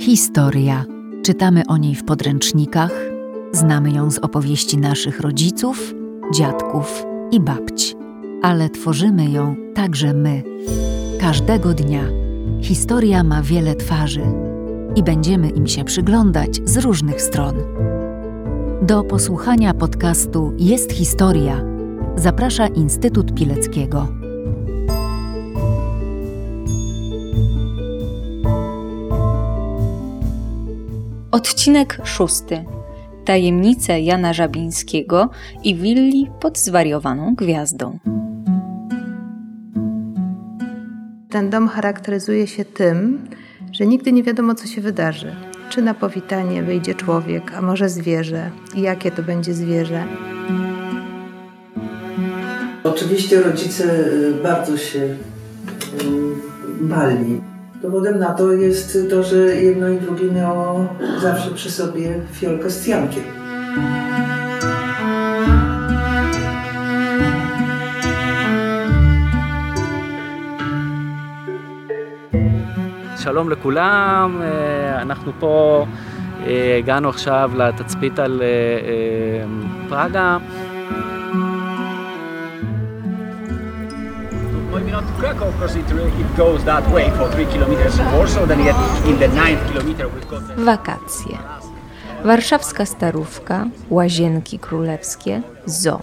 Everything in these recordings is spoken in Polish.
Historia. Czytamy o niej w podręcznikach, znamy ją z opowieści naszych rodziców, dziadków i babci, ale tworzymy ją także my. Każdego dnia. Historia ma wiele twarzy i będziemy im się przyglądać z różnych stron. Do posłuchania podcastu Jest Historia zaprasza Instytut Pileckiego. Odcinek szósty. Tajemnice Jana Żabińskiego i willi pod zwariowaną gwiazdą. Ten dom charakteryzuje się tym, że nigdy nie wiadomo, co się wydarzy. Czy na powitanie wyjdzie człowiek, a może zwierzę, i jakie to będzie zwierzę. Oczywiście rodzice y, bardzo się y, bali. Dowodem na to jest to, że jedno i drugie miało zawsze przy sobie fiolkę z cjankiem. שלום לכולם, אנחנו פה הגענו עכשיו לתצפית על פראגה. Krakow, because it, it goes that way for 3 kilometers or so, then yet in the 9th kilometer we've got the... Wakacje. Warszawska Starówka, Łazienki Królewskie, Zoo.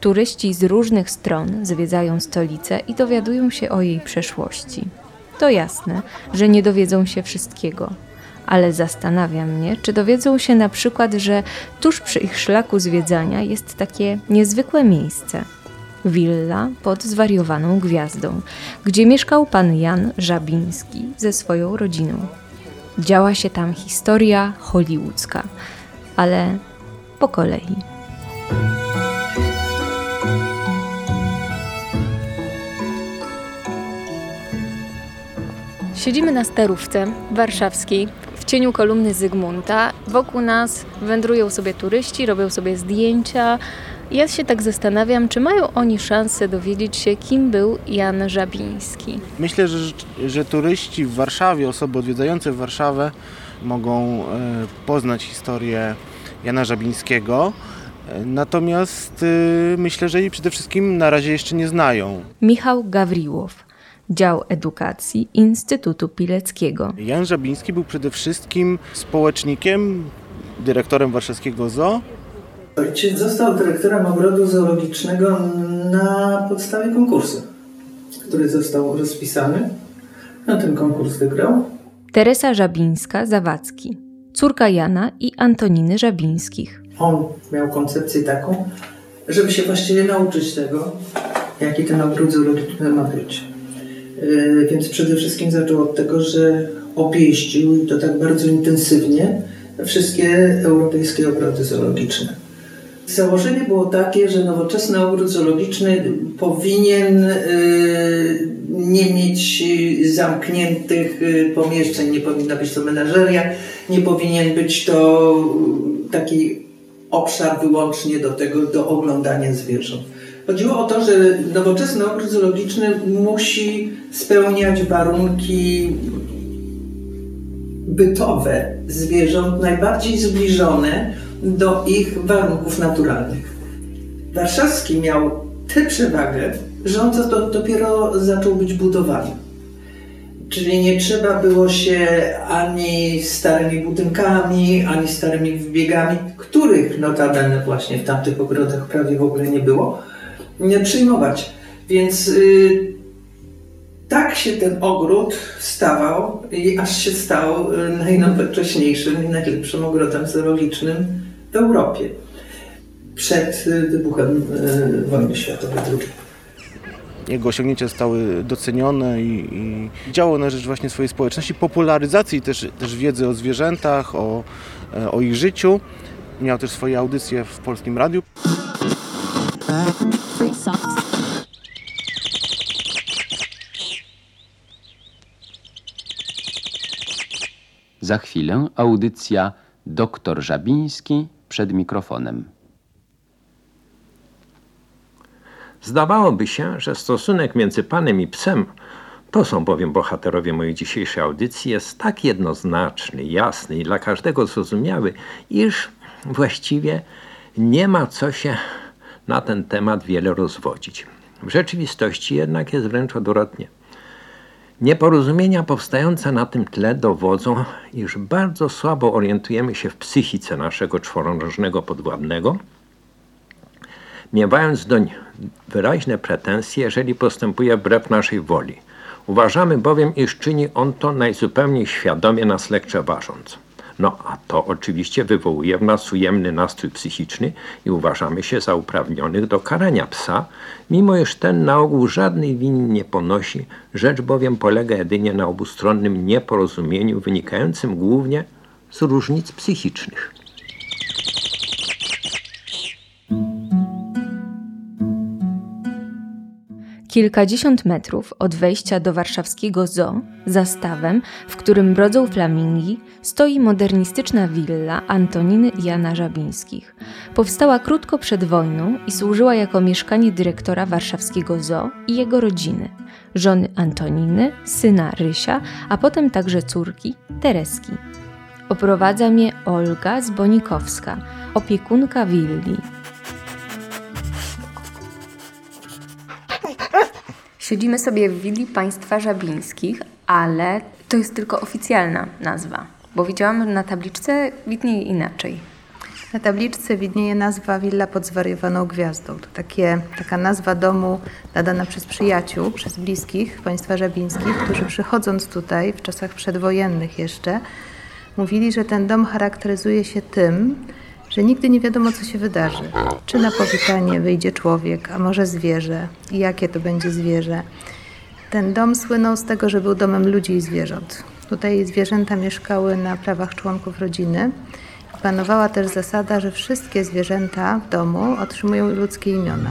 Turyści z różnych stron zwiedzają stolicę i dowiadują się o jej przeszłości. To jasne, że nie dowiedzą się wszystkiego, ale zastanawia mnie, czy dowiedzą się na przykład, że tuż przy ich szlaku zwiedzania jest takie niezwykłe miejsce. Willa pod zwariowaną gwiazdą, gdzie mieszkał pan Jan Żabiński ze swoją rodziną. Działa się tam historia hollywoodzka, ale po kolei. Siedzimy na starówce warszawskiej w cieniu kolumny Zygmunta. Wokół nas wędrują sobie turyści, robią sobie zdjęcia. Ja się tak zastanawiam, czy mają oni szansę dowiedzieć się, kim był Jan Żabiński. Myślę, że, że turyści w Warszawie, osoby odwiedzające Warszawę mogą e, poznać historię Jana Żabińskiego. E, Natomiast e, myślę, że jej przede wszystkim na razie jeszcze nie znają. Michał Gawriłow, Dział Edukacji Instytutu Pileckiego. Jan Żabiński był przede wszystkim społecznikiem, dyrektorem warszawskiego zoo. Ojciec został dyrektorem ogrodu zoologicznego na podstawie konkursu, który został rozpisany. No ten konkurs wygrał. Teresa Żabińska-Zawadzki, córka Jana i Antoniny Żabińskich. On miał koncepcję taką, żeby się właściwie nauczyć tego, jaki ten ogród zoologiczny ma być. Yy, Więc przede wszystkim zaczął od tego, że objeździł i to tak bardzo intensywnie wszystkie europejskie ogrody zoologiczne. Założenie było takie, że nowoczesny ogród zoologiczny powinien yy, nie mieć yy, zamkniętych yy, pomieszczeń, nie powinna być to menażeria, nie powinien być to taki obszar wyłącznie do tego, do oglądania zwierząt. Chodziło o to, że nowoczesny ogród zoologiczny musi spełniać warunki bytowe zwierząt najbardziej zbliżone do ich warunków naturalnych. Warszawski miał tę przewagę, że on to, to dopiero zaczął być budowany. Czyli nie trzeba było się ani starymi budynkami, ani starymi wybiegami, których notabene właśnie w tamtych ogrodach prawie w ogóle nie było, nie przyjmować. Więc y, tak się ten ogród stawał i aż się stał y, najnowocześniejszym i najlepszym ogrodem zoologicznym w Europie przed y, wybuchem y, wojny światowej II. Jego osiągnięcia zostały docenione i, i działał na rzecz właśnie swojej społeczności, popularyzacji też, też wiedzy o zwierzętach, o, e, o ich życiu. Miał też swoje audycje w Polskim Radiu. Za chwilę audycja Doktor Żabiński przed mikrofonem. Zdawałoby się, że stosunek między panem i psem To są bowiem bohaterowie mojej dzisiejszej audycji, jest tak jednoznaczny, jasny i dla każdego zrozumiały, iż właściwie nie ma co się na ten temat wiele rozwodzić. W rzeczywistości jednak jest wręcz odwrotnie. Nieporozumienia powstające na tym tle dowodzą, iż bardzo słabo orientujemy się w psychice naszego czworonożnego podwładnego, miewając doń wyraźne pretensje, jeżeli postępuje wbrew naszej woli. Uważamy bowiem, iż czyni on to najzupełniej świadomie nas lekceważąc. No a to oczywiście wywołuje w nas ujemny nastrój psychiczny i uważamy się za uprawnionych do karania psa, mimo iż ten na ogół żadnej winy nie ponosi, rzecz bowiem polega jedynie na obustronnym nieporozumieniu wynikającym głównie z różnic psychicznych. Kilkadziesiąt metrów od wejścia do warszawskiego zoo, za stawem, w którym brodzą flamingi, stoi modernistyczna willa Antoniny i Jana Żabińskich. Powstała krótko przed wojną i służyła jako mieszkanie dyrektora warszawskiego zoo i jego rodziny, żony Antoniny, syna Rysia, a potem także córki Tereski. Oprowadza mnie Olga Zbonikowska, opiekunka willi. Siedzimy sobie w willi państwa żabińskich, ale to jest tylko oficjalna nazwa, bo widziałam na tabliczce widnieje inaczej. Na tabliczce widnieje nazwa Willa pod zwariowaną gwiazdą. To takie, taka nazwa domu nadana przez przyjaciół, przez bliskich państwa żabińskich, którzy przychodząc tutaj w czasach przedwojennych jeszcze, mówili, że ten dom charakteryzuje się tym, że nigdy nie wiadomo, co się wydarzy. Czy na powitanie wyjdzie człowiek, a może zwierzę, i jakie to będzie zwierzę. Ten dom słynął z tego, że był domem ludzi i zwierząt. Tutaj zwierzęta mieszkały na prawach członków rodziny. Panowała też zasada, że wszystkie zwierzęta w domu otrzymują ludzkie imiona.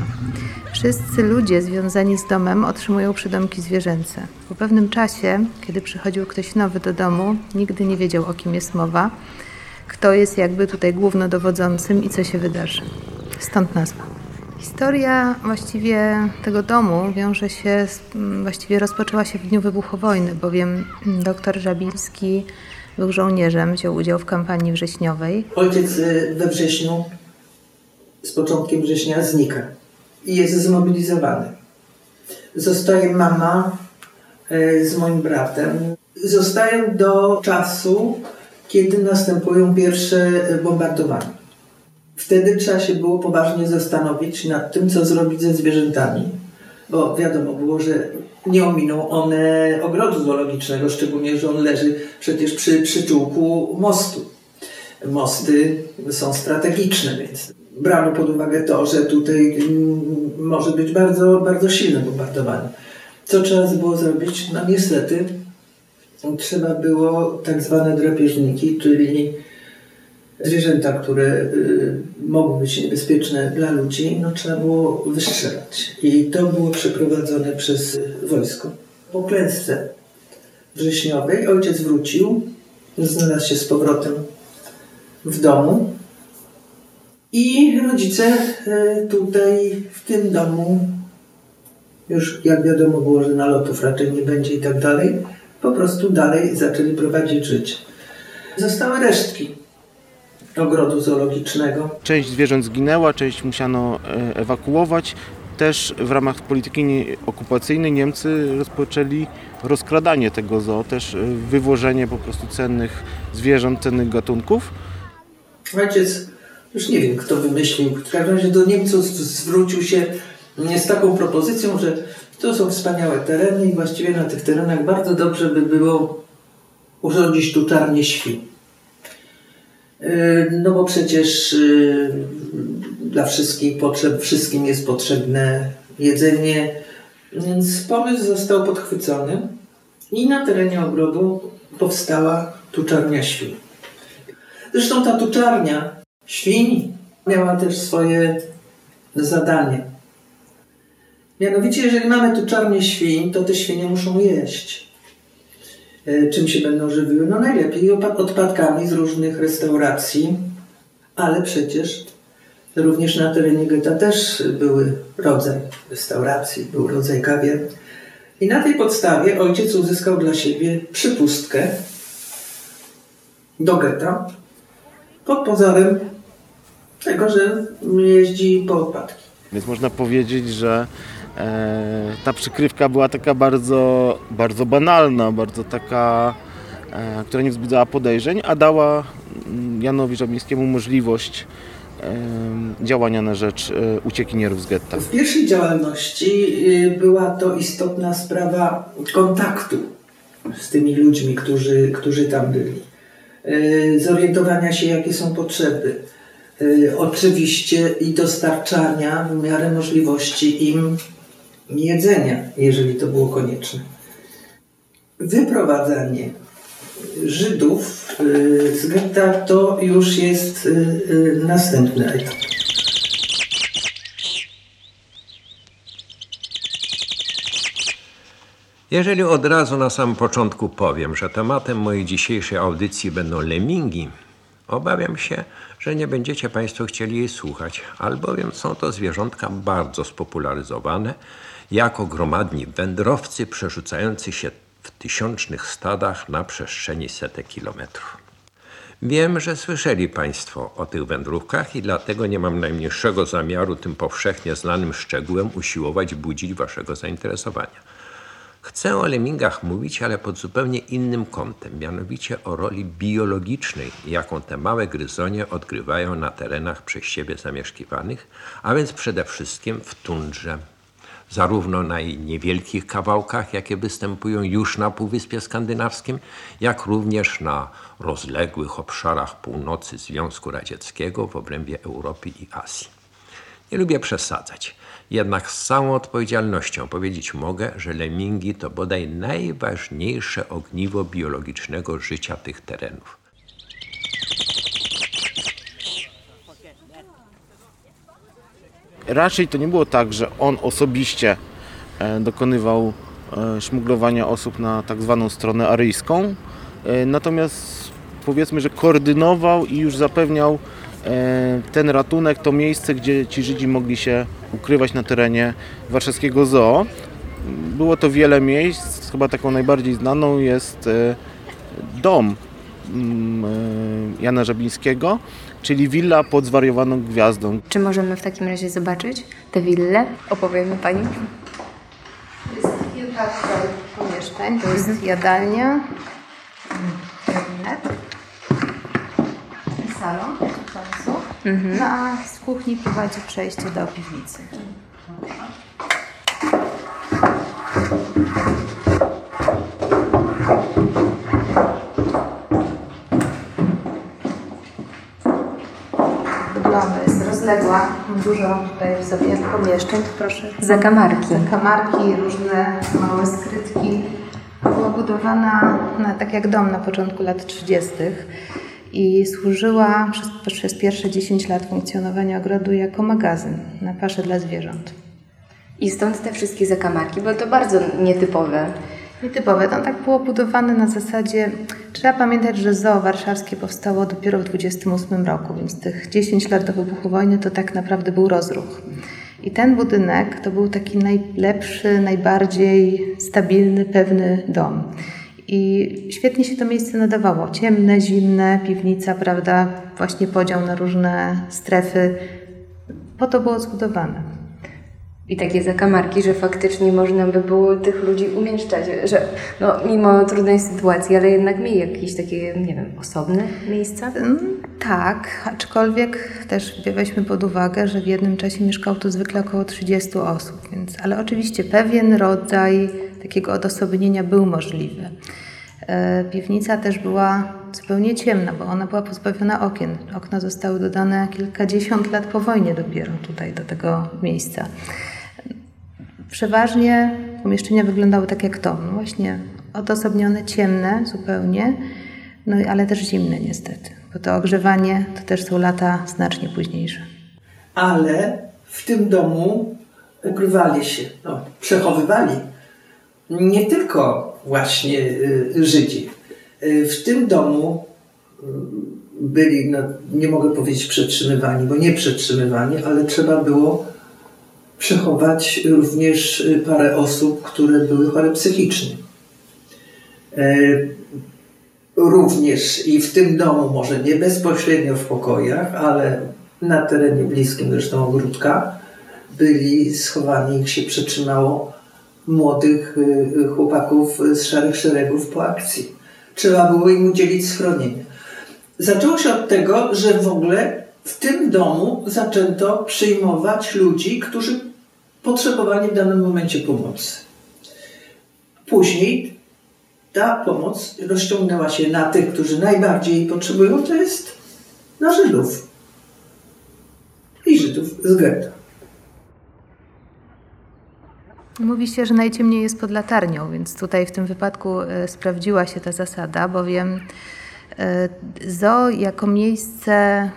Wszyscy ludzie związani z domem otrzymują przydomki zwierzęce. Po pewnym czasie, kiedy przychodził ktoś nowy do domu, nigdy nie wiedział, o kim jest mowa kto jest jakby tutaj głównodowodzącym i co się wydarzy. Stąd nazwa. Historia właściwie tego domu wiąże się, z, właściwie rozpoczęła się w dniu wybuchu wojny, bowiem doktor Żabiński był żołnierzem, wziął udział w kampanii wrześniowej. Ojciec y, we wrześniu, z początkiem września znika i jest zmobilizowany. Zostaje mama y, z moim bratem. Zostają do czasu, kiedy następują pierwsze bombardowania. Wtedy trzeba się było poważnie zastanowić nad tym, co zrobić ze zwierzętami, bo wiadomo było, że nie ominą one ogrodu zoologicznego, szczególnie, że on leży przecież przy przyczółku mostu. Mosty są strategiczne, więc brano pod uwagę to, że tutaj mm, może być bardzo, bardzo silne bombardowanie. Co trzeba było zrobić? No niestety trzeba było tak zwane drapieżniki, czyli zwierzęta, które y, mogły być niebezpieczne dla ludzi, no trzeba było wystrzelać. I to było przeprowadzone przez wojsko. Po klęsce wrześniowej ojciec wrócił, znalazł się z powrotem w domu i rodzice y, tutaj w tym domu już jak wiadomo było, że nalotów raczej nie będzie i tak dalej, po prostu dalej zaczęli prowadzić życie. Zostały resztki ogrodu zoologicznego. Część zwierząt zginęła, część musiano e, ewakuować. Też w ramach polityki okupacyjnej Niemcy rozpoczęli rozkradanie tego zoo, też e, wywożenie po prostu cennych zwierząt, cennych gatunków. Ojciec, już nie wiem kto wymyślił, w każdym razie do Niemców zwrócił się z taką propozycją, że to są wspaniałe tereny i właściwie na tych terenach bardzo dobrze by było urządzić tu czarnie świn. Yy, no bo przecież yy, dla wszystkich potrzeb, wszystkim jest potrzebne jedzenie, więc pomysł został podchwycony i na terenie ogrodu powstała tuczarnia świn. Zresztą ta tuczarnia świń miała też swoje zadanie. Mianowicie, jeżeli mamy tu czarnie świń, to te świnie muszą jeść. E, czym się będą żywiły? No najlepiej odpadkami z różnych restauracji, ale przecież również na terenie getta też były rodzaj restauracji, był rodzaj kawiar. I na tej podstawie ojciec uzyskał dla siebie przypustkę do getta pod pozorem tego, że jeździ po odpadki. Więc można powiedzieć, że ta przykrywka była taka bardzo, bardzo banalna, bardzo taka, e, która nie wzbudzała podejrzeń, a dała mm, Janowi Żabińskiemu możliwość e, działania na rzecz e, uciekinierów z getta. W pierwszej działalności y, była to istotna sprawa kontaktu z tymi ludźmi, którzy, którzy tam byli. Zorientowania się, jakie są potrzeby. Oczywiście i dostarczania w miarę możliwości im jedzenia, jeżeli to było konieczne. Wyprowadzanie Żydów y, z getta to już jest y, y, następny etap. Jeżeli od razu na samym początku powiem, że tematem mojej dzisiejszej audycji będą lemingi, obawiam się, że nie będziecie Państwo chcieli jej słuchać, albowiem są to zwierzątka bardzo spopularyzowane jako gromadni wędrowcy przerzucający się w tysiącznych stadach na przestrzeni setek kilometrów. Wiem, że słyszeli Państwo o tych wędrówkach i dlatego nie mam najmniejszego zamiaru tym powszechnie znanym szczegółem usiłować budzić Waszego zainteresowania. Chcę o lemingach mówić, ale pod zupełnie innym kątem, mianowicie o roli biologicznej, jaką te małe gryzonie odgrywają na terenach przez siebie zamieszkiwanych, a więc przede wszystkim w tundrze. Zarówno na niewielkich kawałkach, jakie występują już na Półwyspie Skandynawskim, jak również na rozległych obszarach północy Związku Radzieckiego w obrębie Europy i Azji. Nie lubię przesadzać. Jednak z całą odpowiedzialnością powiedzieć mogę, że lemingi to bodaj najważniejsze ogniwo biologicznego życia tych terenów. Raczej to nie było tak, że on osobiście e, dokonywał e, szmuglowania osób na tak zwaną stronę aryjską, e, natomiast powiedzmy, że koordynował i już zapewniał ten ratunek, to miejsce, gdzie ci Żydzi mogli się ukrywać na terenie warszawskiego zoo. Było to wiele miejsc, chyba taką najbardziej znaną jest dom Jana Żabińskiego, czyli willa pod zwariowaną gwiazdą. Czy możemy w takim razie zobaczyć tę willę? Opowiemy Pani. Jest kilka pomieszczeń. To jest jadalnia, gabinet, salon w końcu. No a z kuchni prowadzi przejście do piwnicy. Wygląda jest rozległa, dużo tutaj w sobie pomieszczeń. Tu Proszę Zakamarki. Zakamarki, różne małe skrytki. Była budowana na, tak jak dom na początku lat 30. i służyła przez, przez pierwsze 10 lat funkcjonowania ogrodu jako magazyn na pasze dla zwierząt. I stąd te wszystkie zakamarki, bo to bardzo nietypowe. Nietypowe. No tak było budowane na zasadzie. Trzeba pamiętać, że zoo warszawskie powstało dopiero w 28 roku, więc tych 10 lat do wybuchu wojny to tak naprawdę był rozruch. I ten budynek to był taki najlepszy, najbardziej stabilny, pewny dom. I świetnie się to miejsce nadawało. Ciemne, zimne, piwnica, prawda? Właśnie podział na różne strefy. Po to było zbudowane. I takie zakamarki, że faktycznie można by było tych ludzi umieszczać, że no, mimo trudnej sytuacji, ale jednak mieli jakieś takie, nie wiem, osobne miejsca? Mm, Tak, aczkolwiek też weźmy pod uwagę, że w jednym czasie mieszkało tu zwykle około 30 osób, więc, ale oczywiście pewien rodzaj takiego odosobnienia był możliwy. E, Piwnica też była zupełnie ciemna, bo ona była pozbawiona okien. Okna zostały dodane kilkadziesiąt lat po wojnie dopiero tutaj do tego miejsca. Przeważnie pomieszczenia wyglądały tak jak to, no właśnie odosobnione, ciemne zupełnie, no ale też zimne niestety, bo to ogrzewanie to też są lata znacznie późniejsze. ale w tym domu ukrywali się, no, przechowywali nie tylko właśnie y, Żydzi. Y, W tym domu y, byli, no, nie mogę powiedzieć przetrzymywani, bo nie przetrzymywani, ale trzeba było przechować również parę osób, które były chore psychicznie. E, również i w tym domu, może nie bezpośrednio w pokojach, ale na terenie bliskim zresztą ogródka, byli schowani, ich się przetrzymało młodych y, chłopaków z szarych szeregów po akcji. Trzeba było im udzielić schronienia. Zaczęło się od tego, że w ogóle w tym domu zaczęto przyjmować ludzi, którzy potrzebowali w danym momencie pomocy. Później ta pomoc rozciągnęła się na tych, którzy najbardziej potrzebują, to jest na Żydów. I Żydów z getta. Mówi się, że najciemniej jest pod latarnią, więc tutaj w tym wypadku e, sprawdziła się ta zasada, bowiem Zo jako miejsce e,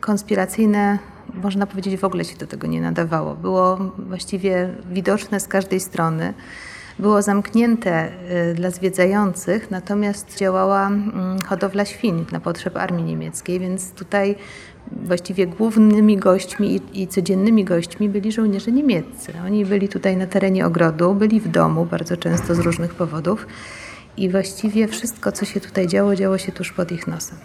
konspiracyjne, można powiedzieć, w ogóle się do tego nie nadawało. Było właściwie widoczne z każdej strony. Było zamknięte dla zwiedzających, natomiast działała mm, hodowla świń na potrzeby armii niemieckiej, więc tutaj właściwie głównymi gośćmi i, codziennymi gośćmi byli żołnierze niemieccy. Oni byli tutaj na terenie ogrodu, byli w domu bardzo często z różnych powodów i właściwie wszystko, co się tutaj działo, działo się tuż pod ich nosem.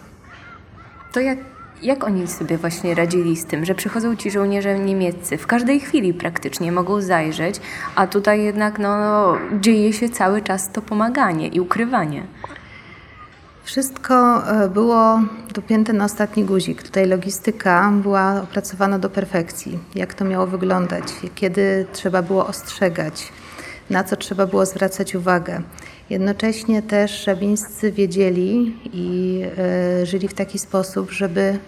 To jak, jak oni sobie właśnie radzili z tym, że przychodzą ci żołnierze niemieccy w każdej chwili praktycznie mogą zajrzeć, a tutaj jednak no, dzieje się cały czas to pomaganie i ukrywanie. Wszystko e, było dopięte na ostatni guzik. Tutaj logistyka była opracowana do perfekcji. Jak to miało wyglądać, kiedy trzeba było ostrzegać, na co trzeba było zwracać uwagę. Jednocześnie też żabińscy wiedzieli i y, żyli w taki sposób, żeby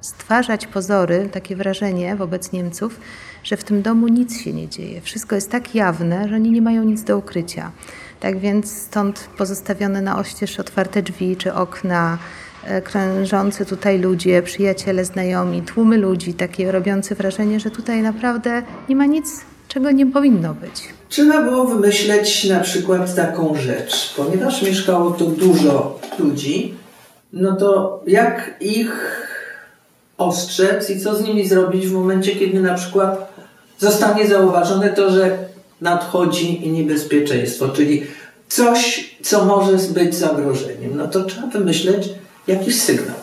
stwarzać pozory, takie wrażenie wobec Niemców, że w tym domu nic się nie dzieje. Wszystko jest tak jawne, że oni nie mają nic do ukrycia. Tak więc stąd pozostawione na oścież otwarte drzwi czy okna, e, krążący tutaj ludzie, przyjaciele, znajomi, tłumy ludzi, takie robiące wrażenie, że tutaj naprawdę nie ma nic, czego nie powinno być. Trzeba było wymyśleć na przykład taką rzecz, ponieważ mieszkało tu dużo ludzi, no to jak ich ostrzec i co z nimi zrobić w momencie, kiedy na przykład zostanie zauważone to, że nadchodzi niebezpieczeństwo, czyli coś, co może być zagrożeniem. No to trzeba wymyśleć jakiś sygnał.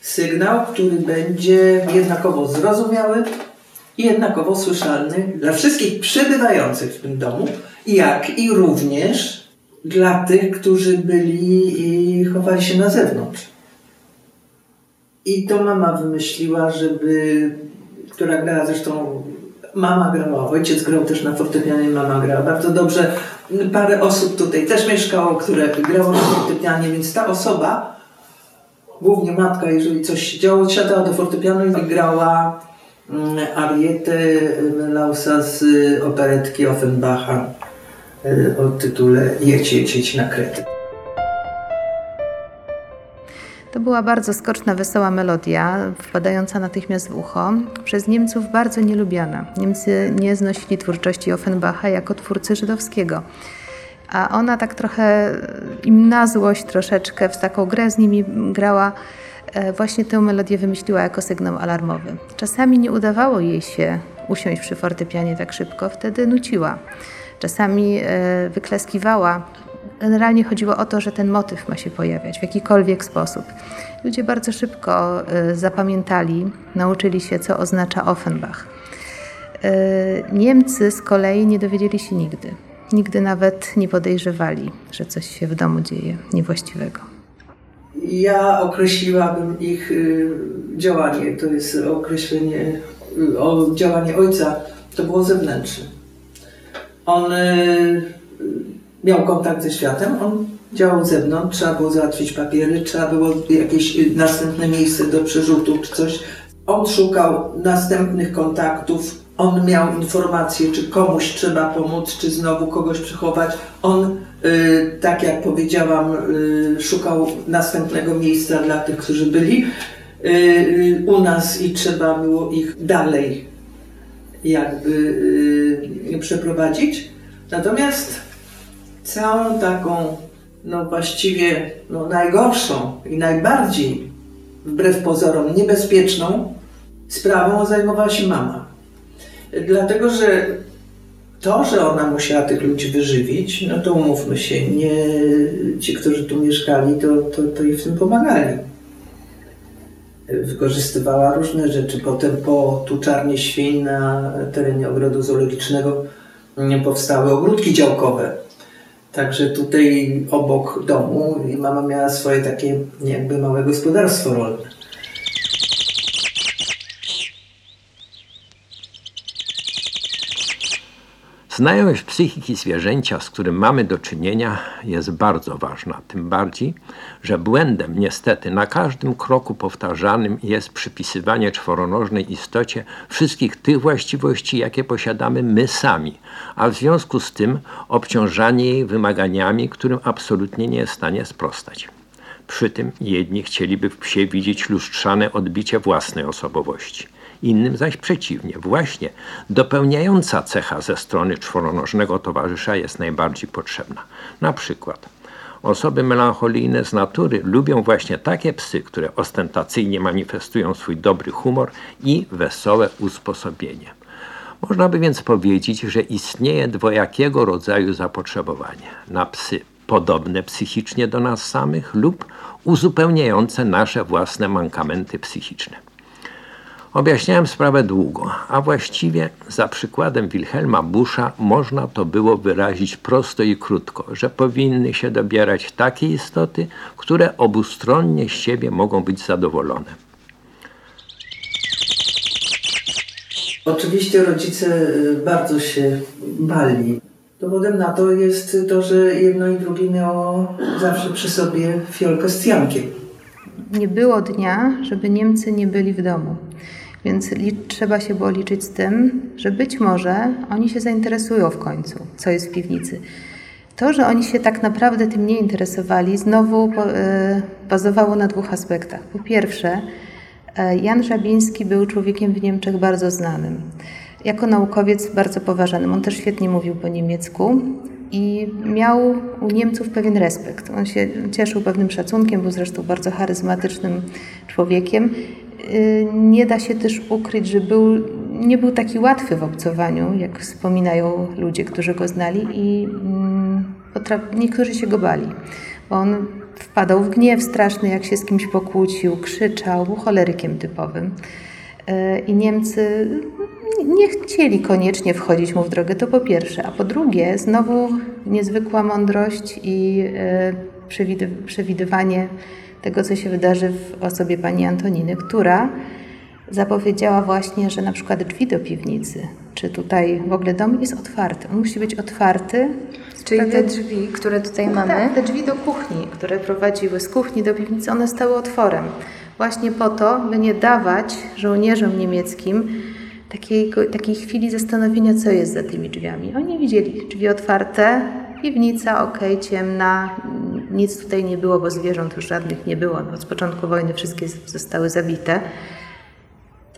Sygnał, który będzie jednakowo zrozumiały i jednakowo słyszalny dla wszystkich przebywających w tym domu, jak i również dla tych, którzy byli i chowali się na zewnątrz. I to mama wymyśliła, żeby, która grała zresztą Mama grała, ojciec grał też na fortepianie, mama grała bardzo dobrze. Parę osób tutaj też mieszkało, które grało na fortepianie, więc ta osoba, głównie matka, jeżeli coś się działo, siadała do fortepianu i grała mm, arietę Melausa z operetki Offenbacha e, o tytule jedź, jedź na Kretę. To była bardzo skoczna, wesoła melodia, wpadająca natychmiast w ucho, przez Niemców bardzo nielubiana. Niemcy nie znosili twórczości Offenbacha jako twórcy żydowskiego. A ona tak trochę im na złość troszeczkę w taką grę z nimi grała, właśnie tę melodię wymyśliła jako sygnał alarmowy. Czasami nie udawało jej się usiąść przy fortepianie tak szybko, wtedy nuciła. Czasami e, wykleskiwała Generalnie chodziło o to, że ten motyw ma się pojawiać w jakikolwiek sposób. Ludzie bardzo szybko y, zapamiętali, nauczyli się, co oznacza Offenbach. Niemcy z kolei nie dowiedzieli się nigdy. Nigdy nawet nie podejrzewali, że coś się w domu dzieje niewłaściwego. Ja określiłabym ich y, działanie, to jest określenie, o działanie ojca, to było zewnętrzne. On miał kontakt ze światem, on działał zewnątrz, trzeba było załatwić papiery, trzeba było jakieś y, następne miejsce do przerzutu czy coś. On szukał następnych kontaktów, on miał informacje, czy komuś trzeba pomóc, czy znowu kogoś przechować. On, y, tak jak powiedziałam, y, szukał następnego miejsca dla tych, którzy byli y, y u nas i trzeba było ich dalej jakby y, przeprowadzić. Natomiast całą taką, no właściwie no najgorszą i najbardziej, wbrew pozorom, niebezpieczną sprawą zajmowała się mama. Dlatego, że to, że ona musiała tych ludzi wyżywić, no to umówmy się, nie ci, którzy tu mieszkali, to, to, to jej w tym pomagali. Wykorzystywała różne rzeczy. Potem po tuczarni świń na terenie ogrodu zoologicznego powstały ogródki działkowe. Także tutaj obok domu mama miała swoje takie jakby małe gospodarstwo rolne. Znajomość psychiki zwierzęcia, z którym mamy do czynienia, jest bardzo ważna. Tym bardziej, że błędem niestety na każdym kroku powtarzanym jest przypisywanie czworonożnej istocie wszystkich tych właściwości, jakie posiadamy my sami, a w związku z tym obciążanie jej wymaganiami, którym absolutnie nie jest w stanie sprostać. Przy tym jedni chcieliby w psie widzieć lustrzane odbicie własnej osobowości innym zaś przeciwnie. Właśnie dopełniająca cecha ze strony czworonożnego towarzysza jest najbardziej potrzebna. Na przykład osoby melancholijne z natury lubią właśnie takie psy, które ostentacyjnie manifestują swój dobry humor i wesołe usposobienie. Można by więc powiedzieć, że istnieje dwojakiego rodzaju zapotrzebowanie na psy podobne psychicznie do nas samych lub uzupełniające nasze własne mankamenty psychiczne. Objaśniałem sprawę długo, a właściwie za przykładem Wilhelma Busza można to było wyrazić prosto i krótko, że powinny się dobierać takie istoty, które obustronnie z siebie mogą być zadowolone. Oczywiście rodzice y, bardzo się bali. Dowodem na to jest to, że jedno i drugie miało zawsze przy sobie fiolkę z cjankiem. Nie było dnia, żeby Niemcy nie byli w domu. Więc trzeba się było liczyć z tym, że być może oni się zainteresują w końcu, co jest w piwnicy. To, że oni się tak naprawdę tym nie interesowali, znowu e, bazowało na dwóch aspektach. Po pierwsze, e, Jan Żabiński był człowiekiem w Niemczech bardzo znanym. Jako naukowiec bardzo poważanym. On też świetnie mówił po niemiecku i miał u Niemców pewien respekt. On się cieszył pewnym szacunkiem, był zresztą bardzo charyzmatycznym człowiekiem nie da się też ukryć, że był, nie był taki łatwy w obcowaniu, jak wspominają ludzie, którzy go znali i mm, niektórzy się go bali. On wpadał w gniew straszny, jak się z kimś pokłócił, krzyczał, był cholerykiem typowym. Y, I Niemcy nie chcieli koniecznie wchodzić mu w drogę, to po pierwsze. A po drugie, znowu niezwykła mądrość i y, przewidywanie tego, co się wydarzy w osobie pani Antoniny, która zapowiedziała właśnie, że na przykład drzwi do piwnicy, czy tutaj w ogóle dom jest otwarty. On musi być otwarty. Czyli te drzwi, które tutaj mamy? Tak, te drzwi do kuchni, które prowadziły z kuchni do piwnicy, one stały otworem. Właśnie po to, by nie dawać żołnierzom niemieckim takiej, takiej chwili zastanowienia, co jest za tymi drzwiami. Oni widzieli drzwi otwarte, piwnica, ok, ciemna, nic tutaj nie było, bo zwierząt już żadnych nie było. No, od początku wojny wszystkie zostały zabite.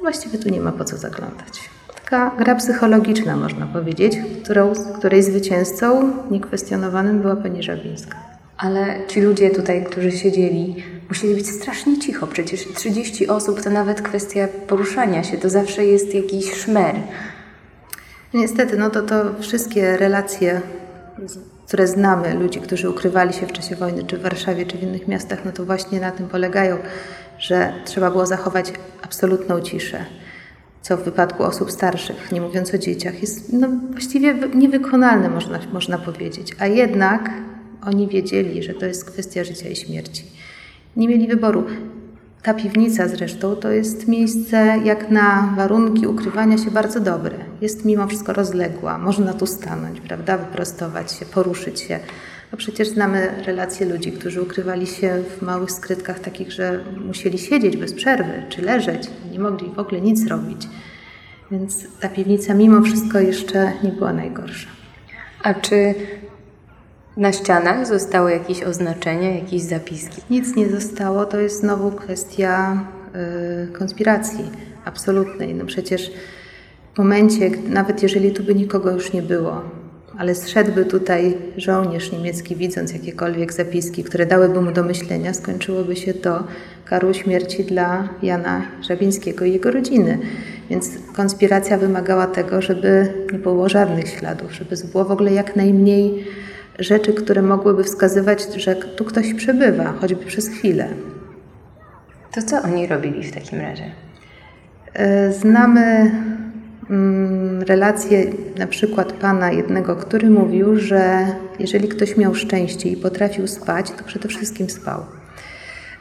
Właściwie tu nie ma po co zaglądać. Taka gra psychologiczna, można powiedzieć, którą, której zwycięzcą niekwestionowanym była pani Żabińska. Ale ci ludzie tutaj, którzy siedzieli, musieli być strasznie cicho. Przecież 30 osób to nawet kwestia poruszania się, to zawsze jest jakiś szmer. Niestety, no to to wszystkie relacje które znamy, ludzi, którzy ukrywali się w czasie wojny, czy w Warszawie, czy w innych miastach, no to właśnie na tym polegają, że trzeba było zachować absolutną ciszę. Co w wypadku osób starszych, nie mówiąc o dzieciach, jest no, właściwie niewykonalne, można, można powiedzieć. A jednak oni wiedzieli, że to jest kwestia życia i śmierci. Nie mieli wyboru. Ta piwnica zresztą to jest miejsce jak na warunki ukrywania się bardzo dobre. Jest mimo wszystko rozległa, można tu stanąć, prawda, wyprostować się, poruszyć się. A przecież znamy relacje ludzi, którzy ukrywali się w małych skrytkach takich, że musieli siedzieć bez przerwy czy leżeć, nie mogli w ogóle nic robić. Więc ta piwnica mimo wszystko jeszcze nie była najgorsza. A czy na ścianach zostały jakieś oznaczenia, jakieś zapiski? Nic nie zostało. To jest znowu kwestia y, konspiracji absolutnej. No przecież w momencie, nawet jeżeli tu by nikogo już nie było, ale zszedłby tutaj żołnierz niemiecki, widząc jakiekolwiek zapiski, które dałyby mu do myślenia, skończyłoby się to karą śmierci dla Jana Żabińskiego i jego rodziny. Więc konspiracja wymagała tego, żeby nie było żadnych śladów, żeby było w ogóle jak najmniej rzeczy, które mogłyby wskazywać, że tu ktoś przebywa, choćby przez chwilę. To co oni robili w takim razie? E, znamy mm, relację na przykład pana jednego, który mówił, że jeżeli ktoś miał szczęście i potrafił spać, to przede wszystkim spał.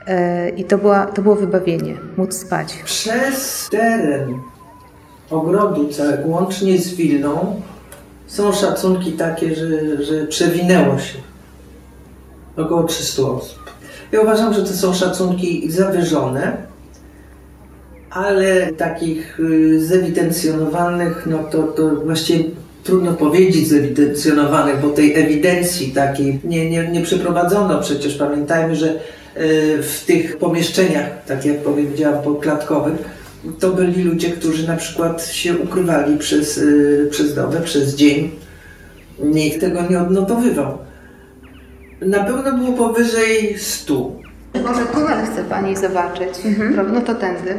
E, I to, była, to było wybawienie, móc spać. Przez teren ogrodu całego, łącznie z Wilną, są szacunki takie, że, że przewinęło się około 300 osób. Ja uważam, że to są szacunki zawyżone, ale takich y, zewidencjonowanych, no to, to właściwie trudno powiedzieć zewidencjonowanych, bo tej ewidencji takiej nie, nie, nie przeprowadzono. Przecież pamiętajmy, że y, w tych pomieszczeniach, tak jak powiedziałam, poklatkowych, to byli ludzie, którzy na przykład się ukrywali przez, y, przez dobę, przez dzień. Nikt tego nie odnotowywał. Na pewno było powyżej 100. Może tunel chce Pani zobaczyć? Mhm. No to tędy.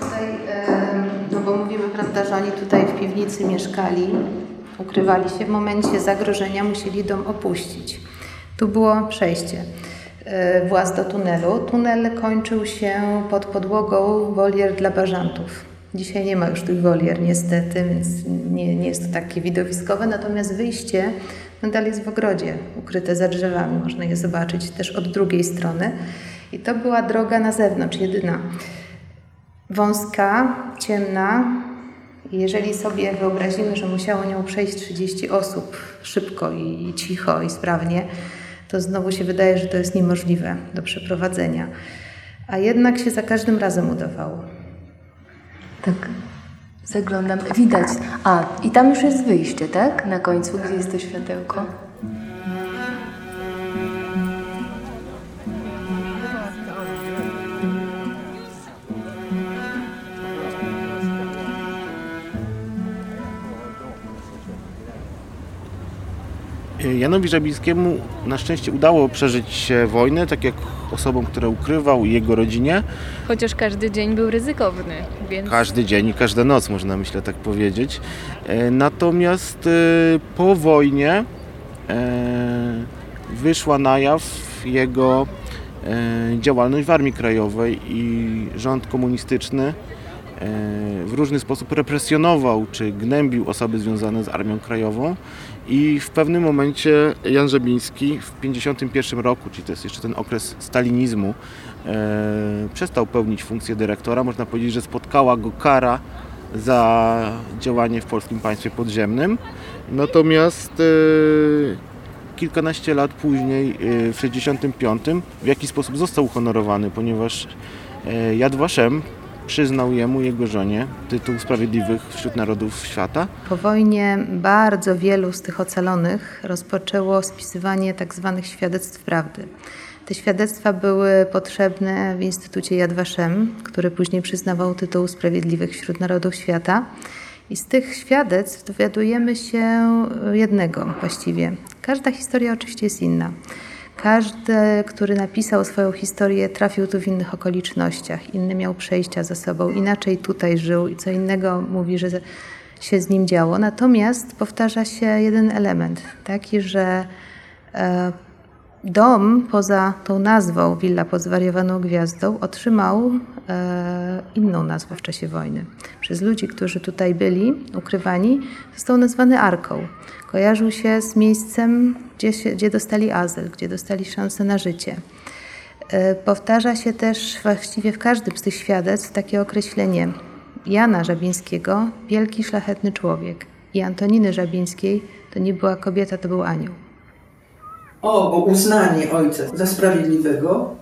Tutaj, no bo mówimy, prawda, że oni tutaj w piwnicy mieszkali, ukrywali się. W momencie zagrożenia musieli dom opuścić. Tu było przejście e, właz do tunelu. Tunel kończył się pod podłogą wolier dla bażantów. Dzisiaj nie ma już tych wolier niestety, więc nie, nie jest to takie widowiskowe, natomiast wyjście nadal jest w ogrodzie, ukryte za drzewami, można je zobaczyć też od drugiej strony. I to była droga na zewnątrz, jedyna. Wąska, ciemna, jeżeli sobie wyobrazimy, że musiało nią przejść 30 osób szybko i cicho i sprawnie, to znowu się wydaje, że to jest niemożliwe do przeprowadzenia. A jednak się za każdym razem udawało. Tak, zaglądam. Widać. A, i tam już jest wyjście, tak? Na końcu, gdzie jest to światełko. Janowi Żabińskiemu na szczęście udało przeżyć wojnę, tak jak osobom, które ukrywał i jego rodzinie. Chociaż każdy dzień był ryzykowny. Więc... Każdy dzień i każda noc, można myślę tak powiedzieć. E, natomiast e, po wojnie e, wyszła na jaw jego działalność w Armii Krajowej i rząd komunistyczny w różny sposób represjonował czy gnębił osoby związane z Armią Krajową i w pewnym momencie Jan Żebiński w 1951 roku, czyli to jest jeszcze ten okres stalinizmu, e, przestał pełnić funkcję dyrektora. Można powiedzieć, że spotkała go kara za działanie w polskim państwie podziemnym. Natomiast e, kilkanaście lat później, e, w 1965, w jaki sposób został uhonorowany, ponieważ e, Yad Vashem przyznał jemu, jego żonie, tytuł Sprawiedliwych wśród Narodów Świata. Po wojnie bardzo wielu z tych ocalonych rozpoczęło spisywanie tzw. Tak świadectw prawdy. Te świadectwa były potrzebne w Instytucie Yad Vashem, który później przyznawał tytuł Sprawiedliwych wśród Narodów Świata. I z tych świadectw dowiadujemy się jednego właściwie. Każda historia oczywiście jest inna. Każdy, który napisał swoją historię, trafił tu w innych okolicznościach. Inny miał przejścia za sobą, inaczej tutaj żył i co innego mówi, że się z nim działo. Natomiast powtarza się jeden element, taki, że e, dom poza tą nazwą Willa pod zwariowaną gwiazdą otrzymał e, inną nazwę w czasie wojny. Przez ludzi, którzy tutaj byli ukrywani, został nazwany Arką kojarzył się z miejscem, gdzie, się, gdzie dostali azyl, gdzie dostali szansę na życie. E, powtarza się też właściwie w każdym z tych świadectw takie określenie Jana Żabińskiego, wielki, szlachetny człowiek. I Antoniny Żabińskiej to nie była kobieta, to był anioł. O, o uznanie ojca za sprawiedliwego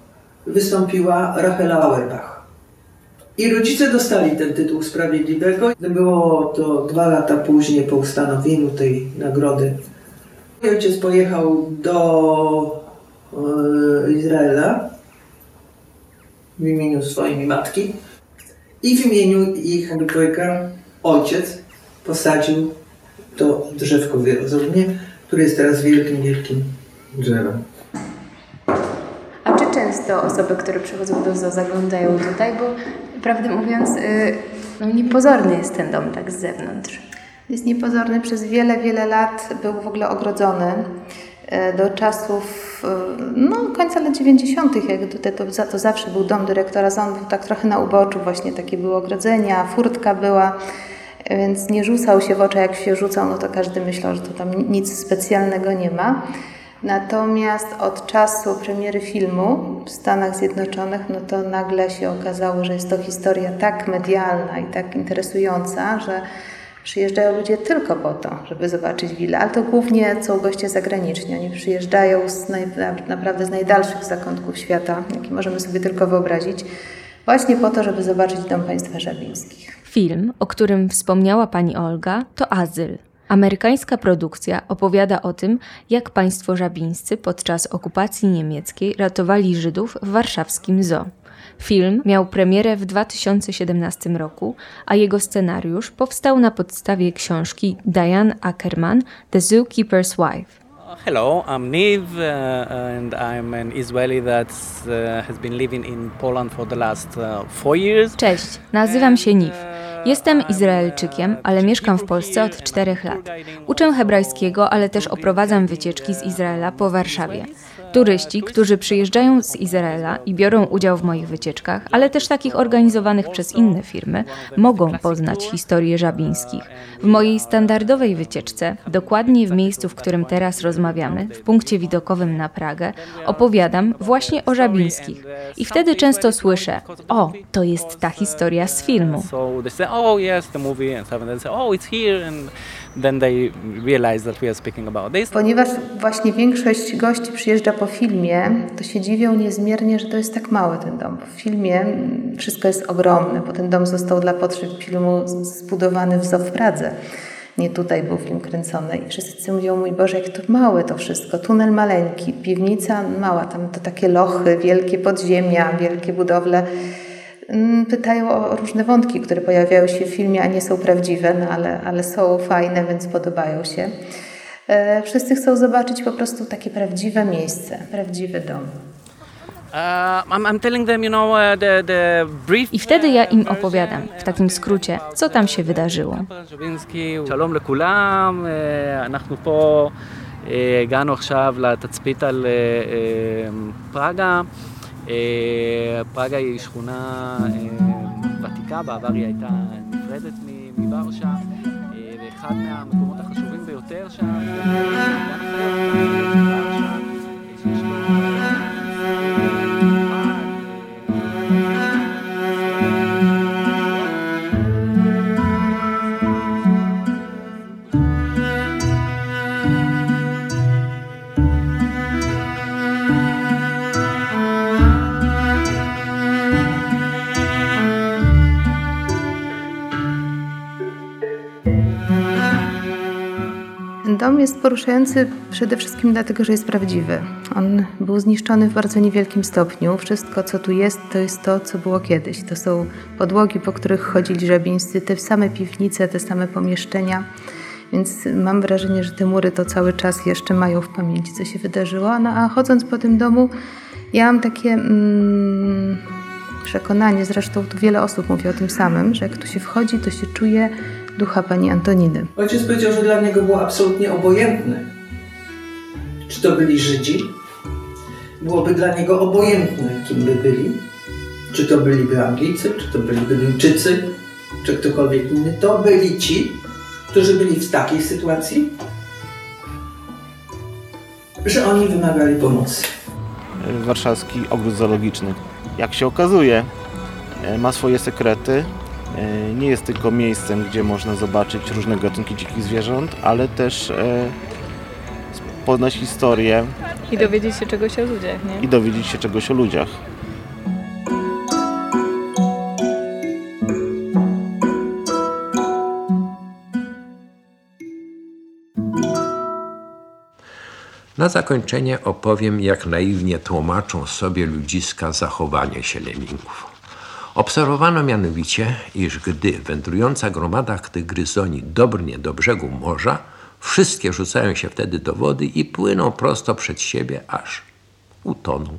wystąpiła Rachela Auerbach. I rodzice dostali ten tytuł sprawiedliwego. Było to dwa lata później po ustanowieniu tej nagrody. Ojciec pojechał do e, Izraela w imieniu swojej matki I w imieniu ich dwojga ojciec posadził to drzewko w Jerozolimie, które jest teraz wielkim, wielkim drzewem. Często osoby, które przychodzą do zoo zaglądają tutaj, bo prawdę mówiąc, y, no niepozorny jest ten dom tak z zewnątrz. Jest niepozorny, przez wiele, wiele lat był w ogóle ogrodzony e, do czasów e, no, końca lat 90., jak to, to, to zawsze był dom dyrektora zoo, był tak trochę na uboczu, właśnie takie były ogrodzenia, furtka była, więc nie rzucał się w oczy, jak się rzucał, no to każdy myślał, że to tam nic specjalnego nie ma. Natomiast od czasu premiery filmu w Stanach Zjednoczonych, no to nagle się okazało, że jest to historia tak medialna i tak interesująca, że Przyjeżdżają ludzie tylko po to, żeby zobaczyć willę, ale to głównie są goście zagraniczni. Oni przyjeżdżają z naj, naprawdę z najdalszych zakątków świata, jakie możemy sobie tylko wyobrazić, właśnie po to, żeby zobaczyć Dom Państwa Żabińskich. Film, o którym wspomniała pani Olga, to Azyl. Amerykańska produkcja opowiada o tym, jak państwo żabińscy podczas okupacji niemieckiej ratowali Żydów w warszawskim zoo. Film miał premierę w 2017 roku, a jego scenariusz powstał na podstawie książki Diane Ackerman The Zookeeper's Wife. Hello, I'm Niv, uh, and I'm an Israeli that uh, has been living in Poland for the last uh, four years. Cześć, nazywam się Niv. Jestem Izraelczykiem, ale mieszkam w Polsce od czterech lat. Uczę hebrajskiego, ale też oprowadzam wycieczki z Izraela po Warszawie. Turyści, którzy przyjeżdżają z Izraela i biorą udział w moich wycieczkach, ale też takich organizowanych przez inne firmy, mogą poznać historię żabińskich. W mojej standardowej wycieczce, dokładnie w miejscu, w którym teraz rozmawiamy, w punkcie widokowym na Pragę, opowiadam właśnie o żabińskich. I wtedy często słyszę: O, to jest ta historia z filmu. Oh, yes, the movie, and say, oh, it's here, and then they realize that we are speaking about this. Ponieważ właśnie większość gości przyjeżdża po filmie, to się dziwią niezmiernie, że to jest tak mały ten dom. W filmie wszystko jest ogromne, bo ten dom został dla potrzeb filmu zbudowany w zoo w Pradze. Nie tutaj był film kręcony i wszyscy mówią, mój Boże, jak to małe to wszystko. Tunel maleńki, piwnica mała, tam to takie lochy, wielkie podziemia, wielkie budowle. Mm, pytają o różne wątki, które pojawiają się w filmie, a nie są prawdziwe, no ale, ale są fajne, więc podobają się. E, wszyscy chcą zobaczyć po prostu takie prawdziwe miejsce, prawdziwy dom. I wtedy ja im opowiadam, w takim skrócie, co tam się wydarzyło. שלום לכולם, אנחנו פה הגענו עכשיו לתצפית על פראגה. פראגה היא שכונה ותיקה, בעבר היא הייתה נפרדת מוורשה, ואחד מהמקומות החשובים ביותר שם. Dom jest poruszający przede wszystkim dlatego, że jest prawdziwy. On był zniszczony w bardzo niewielkim stopniu. Wszystko, co tu jest, to jest to, co było kiedyś. To są podłogi, po których chodzili żabińscy, te same piwnice, te same pomieszczenia. Więc mam wrażenie, że te mury to cały czas jeszcze mają w pamięci, co się wydarzyło. No a chodząc po tym domu, ja mam takie mm, przekonanie, zresztą tu wiele osób mówi o tym samym, że jak tu się wchodzi, to się czuje ducha pani Antoniny. Ojciec powiedział, że dla niego było absolutnie obojętne, czy to byli Żydzi. Byłoby dla niego obojętne, kim by byli. Czy to byliby Anglicy, czy to byliby Duńczycy, czy ktokolwiek inny. To byli ci, którzy byli w takiej sytuacji, że oni wymagali pomocy. Warszawski ogród zoologiczny, jak się okazuje, e, ma swoje sekrety, nie jest tylko miejscem, gdzie można zobaczyć różne gatunki dzikich zwierząt, ale też e, poznać historię. I dowiedzieć się czegoś o ludziach, nie? I dowiedzieć się czegoś o ludziach. Na zakończenie opowiem, jak naiwnie tłumaczą sobie ludziska zachowanie się lemmingów. Obserwowano mianowicie, iż gdy wędrująca gromada gryzoni dobrnie do brzegu morza, wszystkie rzucają się wtedy do wody i płyną prosto przed siebie, aż utoną.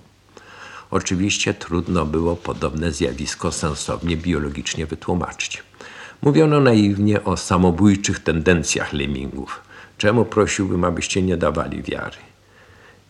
Oczywiście trudno było podobne zjawisko sensownie biologicznie wytłumaczyć. Mówiono naiwnie o samobójczych tendencjach lemmingów. Czemu prosiłbym, abyście nie dawali wiary?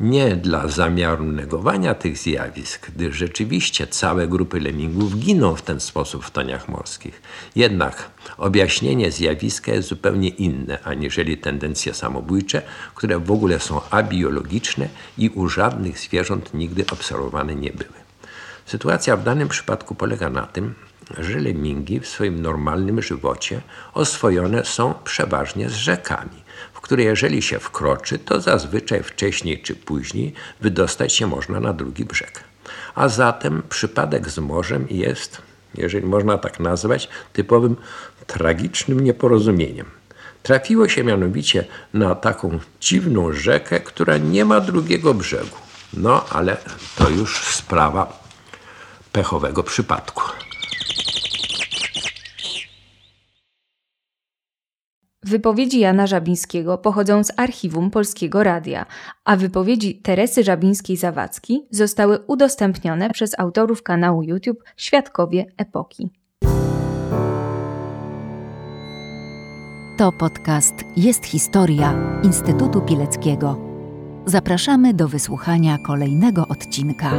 Nie dla zamiaru negowania tych zjawisk, gdyż rzeczywiście całe grupy lemmingów giną w ten sposób w toniach morskich. Jednak objaśnienie zjawiska jest zupełnie inne, aniżeli tendencje samobójcze, które w ogóle są abiologiczne i u żadnych zwierząt nigdy obserwowane nie były. Sytuacja w danym przypadku polega na tym, że w swoim normalnym żywocie oswojone są przeważnie z rzekami, w które jeżeli się wkroczy, to zazwyczaj wcześniej czy później wydostać się można na drugi brzeg. A zatem przypadek z morzem jest, jeżeli można tak nazwać, typowym tragicznym nieporozumieniem. Trafiło się mianowicie na taką dziwną rzekę, która nie ma drugiego brzegu. No, ale to już sprawa pechowego przypadku. Wypowiedzi Jana Żabińskiego pochodzą z archiwum Polskiego Radia, a wypowiedzi Teresy Żabińskiej-Zawadzki zostały udostępnione przez autorów kanału YouTube Świadkowie Epoki. To podcast Jest Historia Instytutu Pileckiego. Zapraszamy do wysłuchania kolejnego odcinka.